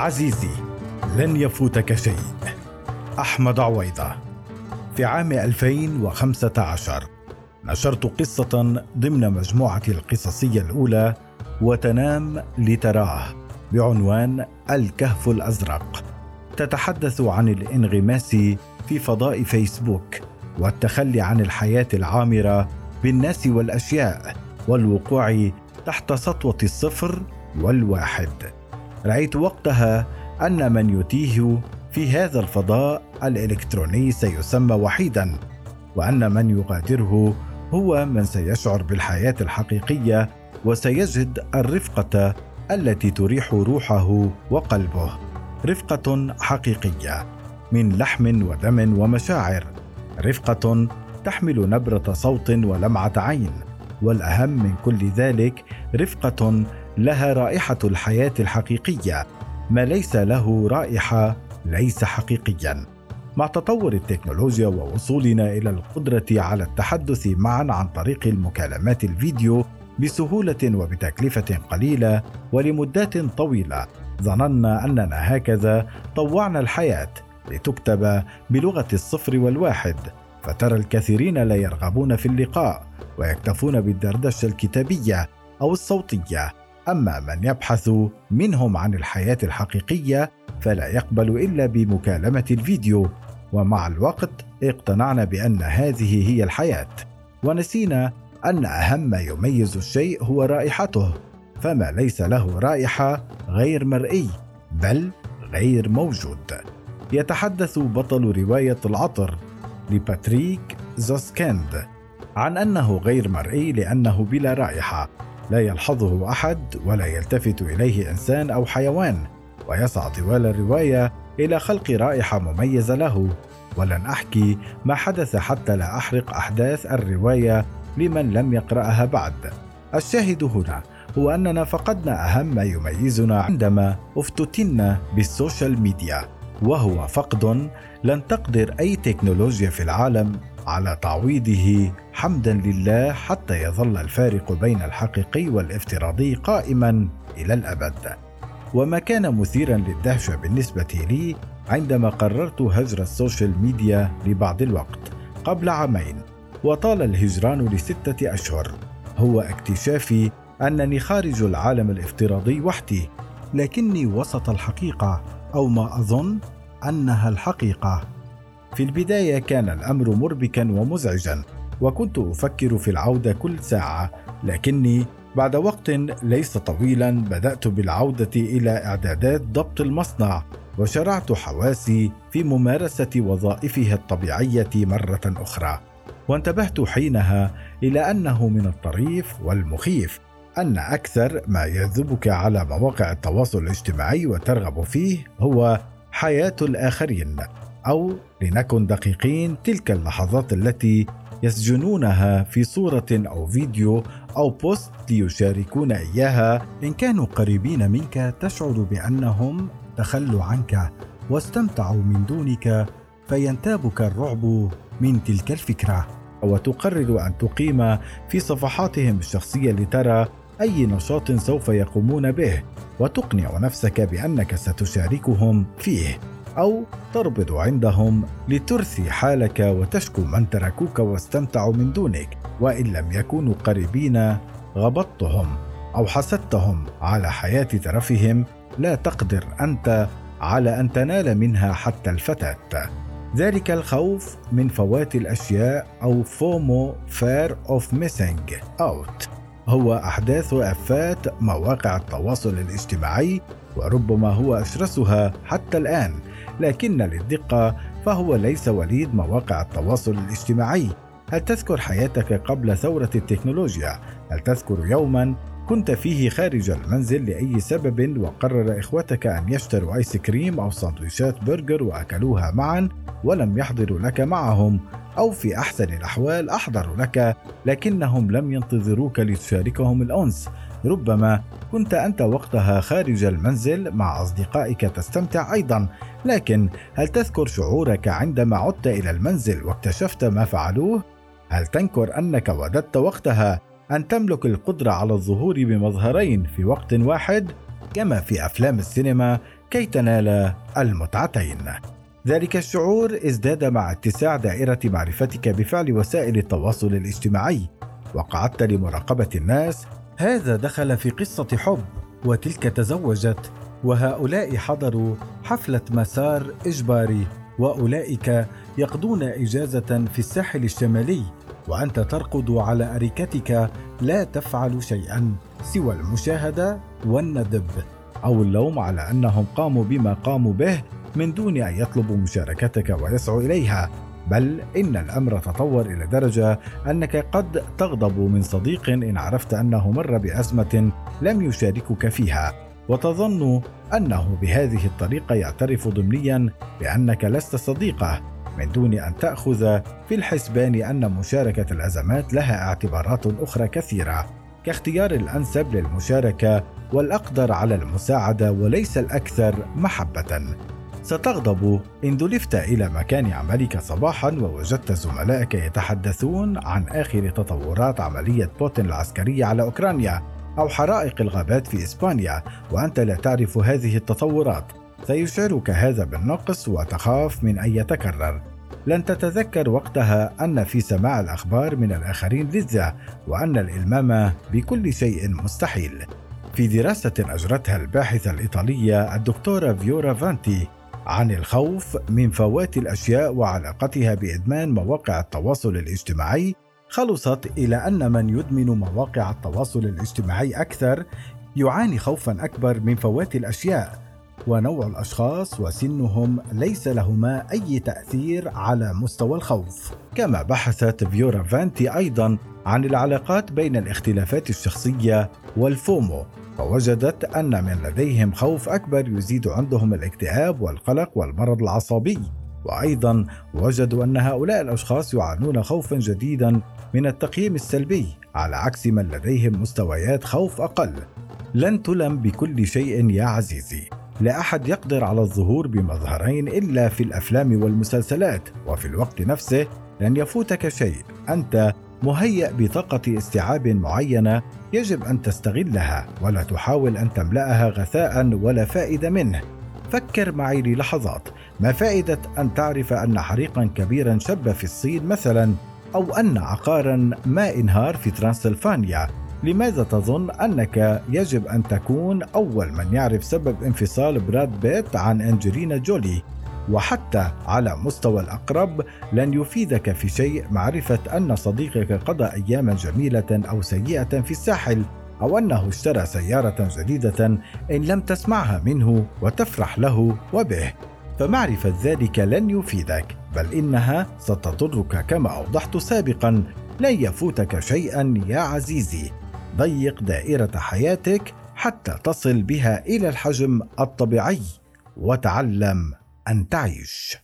عزيزي لن يفوتك شيء. أحمد عويضة في عام 2015 نشرت قصة ضمن مجموعتي القصصية الأولى وتنام لتراه بعنوان الكهف الأزرق. تتحدث عن الانغماس في فضاء فيسبوك والتخلي عن الحياة العامرة بالناس والأشياء والوقوع تحت سطوة الصفر والواحد. رأيت وقتها أن من يتيه في هذا الفضاء الإلكتروني سيسمى وحيدا وأن من يغادره هو من سيشعر بالحياة الحقيقية وسيجد الرفقة التي تريح روحه وقلبه. رفقة حقيقية من لحم ودم ومشاعر. رفقة تحمل نبرة صوت ولمعة عين. والأهم من كل ذلك رفقة لها رائحة الحياة الحقيقية ما ليس له رائحة ليس حقيقيا. مع تطور التكنولوجيا ووصولنا إلى القدرة على التحدث معا عن طريق المكالمات الفيديو بسهولة وبتكلفة قليلة ولمدات طويلة ظننا أننا هكذا طوعنا الحياة لتكتب بلغة الصفر والواحد. فترى الكثيرين لا يرغبون في اللقاء ويكتفون بالدردشة الكتابية أو الصوتية. أما من يبحث منهم عن الحياة الحقيقية فلا يقبل إلا بمكالمة الفيديو ومع الوقت اقتنعنا بأن هذه هي الحياة. ونسينا أن أهم ما يميز الشيء هو رائحته فما ليس له رائحة غير مرئي بل غير موجود. يتحدث بطل رواية العطر لباتريك زوسكند عن أنه غير مرئي لأنه بلا رائحة. لا يلحظه أحد ولا يلتفت إليه إنسان أو حيوان ويسعى طوال الرواية إلى خلق رائحة مميزة له. ولن أحكي ما حدث حتى لا أحرق أحداث الرواية لمن لم يقرأها بعد. الشاهد هنا هو أننا فقدنا أهم ما يميزنا عندما افتتنا بالسوشيال ميديا وهو فقد لن تقدر أي تكنولوجيا في العالم على تعويضه حمدا لله حتى يظل الفارق بين الحقيقي والافتراضي قائما إلى الأبد. وما كان مثيرا للدهشه بالنسبة لي عندما قررت هجر السوشيال ميديا لبعض الوقت قبل عامين وطال الهجران لستة أشهر. هو اكتشافي أنني خارج العالم الافتراضي وحدي لكني وسط الحقيقة أو ما أظن أنها الحقيقة. في البداية كان الأمر مربكا ومزعجا وكنت أفكر في العودة كل ساعة لكني بعد وقت ليس طويلا بدأت بالعودة إلى إعدادات ضبط المصنع وشرعت حواسي في ممارسة وظائفها الطبيعية مرة أخرى. وانتبهت حينها إلى أنه من الطريف والمخيف أن أكثر ما يجذبك على مواقع التواصل الاجتماعي وترغب فيه هو حياة الآخرين. أو لنكن دقيقين تلك اللحظات التي يسجنونها في صورة أو فيديو أو بوست ليشاركون إياها. إن كانوا قريبين منك تشعر بأنهم تخلوا عنك واستمتعوا من دونك فينتابك الرعب من تلك الفكرة. وتقرر أن تقيم في صفحاتهم الشخصية لترى أي نشاط سوف يقومون به وتقنع نفسك بأنك ستشاركهم فيه. أو تربض عندهم لترثي حالك وتشكو من تركوك واستمتعوا من دونك وإن لم يكونوا قريبين غبطتهم أو حسدتهم على حياة ترفهم لا تقدر أنت على أن تنال منها حتى الفتات. ذلك الخوف من فوات الأشياء أو FOMO fear of missing out. هو أحدث آفات مواقع التواصل الاجتماعي وربما هو أشرسها حتى الآن لكن للدقة فهو ليس وليد مواقع التواصل الاجتماعي. هل تذكر حياتك قبل ثورة التكنولوجيا؟ هل تذكر يوما كنت فيه خارج المنزل لأي سبب وقرر إخوتك أن يشتروا آيس كريم أو سندويشات برجر وأكلوها معا ولم يحضروا لك معهم أو في أحسن الأحوال أحضروا لك لكنهم لم ينتظروك لتشاركهم الأنس ربما كنت أنت وقتها خارج المنزل مع أصدقائك تستمتع أيضا لكن هل تذكر شعورك عندما عدت إلى المنزل واكتشفت ما فعلوه؟ هل تنكر أنك وددت وقتها أن تملك القدرة على الظهور بمظهرين في وقت واحد؟ كما في أفلام السينما كي تنال المتعتين. ذلك الشعور ازداد مع اتساع دائرة معرفتك بفعل وسائل التواصل الاجتماعي. وقعدت لمراقبة الناس. هذا دخل في قصة حب وتلك تزوجت. وهؤلاء حضروا حفلة مسار إجباري. وأولئك يقضون إجازة في الساحل الشمالي. وأنت ترقد على أريكتك لا تفعل شيئا سوى المشاهدة والندب أو اللوم على أنهم قاموا بما قاموا به من دون أن يطلبوا مشاركتك ويسعوا إليها. بل إن الأمر تطور إلى درجة أنك قد تغضب من صديق إن عرفت أنه مر بأزمة لم يشاركك فيها. وتظن أنه بهذه الطريقة يعترف ضمنيا بأنك لست صديقه. من دون أن تأخذ في الحسبان أن مشاركة الأزمات لها اعتبارات أخرى كثيرة كاختيار الأنسب للمشاركة والأقدر على المساعدة وليس الأكثر محبة. ستغضب إن دلفت إلى مكان عملك صباحا ووجدت زملائك يتحدثون عن آخر تطورات عملية بوتين العسكرية على أوكرانيا أو حرائق الغابات في إسبانيا وأنت لا تعرف هذه التطورات. سيشعرك هذا بالنقص وتخاف من أن يتكرر. لن تتذكر وقتها أن في سماع الأخبار من الآخرين لذة وأن الإلمام بكل شيء مستحيل. في دراسة أجرتها الباحثة الإيطالية الدكتورة فيورا فانتي عن الخوف من فوات الأشياء وعلاقتها بإدمان مواقع التواصل الاجتماعي خلصت إلى أن من يدمن مواقع التواصل الاجتماعي أكثر يعاني خوفا أكبر من فوات الأشياء. ونوع الأشخاص وسنهم ليس لهما أي تأثير على مستوى الخوف. كما بحثت فيورا فانتي أيضا عن العلاقات بين الاختلافات الشخصية والفومو فوجدت أن من لديهم خوف أكبر يزيد عندهم الاكتئاب والقلق والمرض العصبي. وأيضا وجدوا أن هؤلاء الأشخاص يعانون خوفا جديدا من التقييم السلبي على عكس من لديهم مستويات خوف أقل. لن تلم بكل شيء يا عزيزي. لا أحد يقدر على الظهور بمظهرين إلا في الأفلام والمسلسلات وفي الوقت نفسه لن يفوتك شيء. أنت مهيأ بطاقة استيعاب معينة يجب أن تستغلها ولا تحاول أن تملأها غثاء ولا فائدة منه. فكر معي للحظات، ما فائدة أن تعرف أن حريقا كبيرا شب في الصين مثلا أو أن عقارا ما إنهار في ترانسلفانيا؟ لماذا تظن أنك يجب أن تكون أول من يعرف سبب انفصال براد بيت عن أنجلينا جولي؟ وحتى على مستوى الأقرب لن يفيدك في شيء معرفة أن صديقك قضى أياما جميلة أو سيئة في الساحل أو أنه اشترى سيارة جديدة إن لم تسمعها منه وتفرح له وبه. فمعرفة ذلك لن يفيدك بل إنها ستضرك كما أوضحت سابقا. لن يفوتك شيئا يا عزيزي. ضيق دائرة حياتك حتى تصل بها إلى الحجم الطبيعي وتعلم أن تعيش.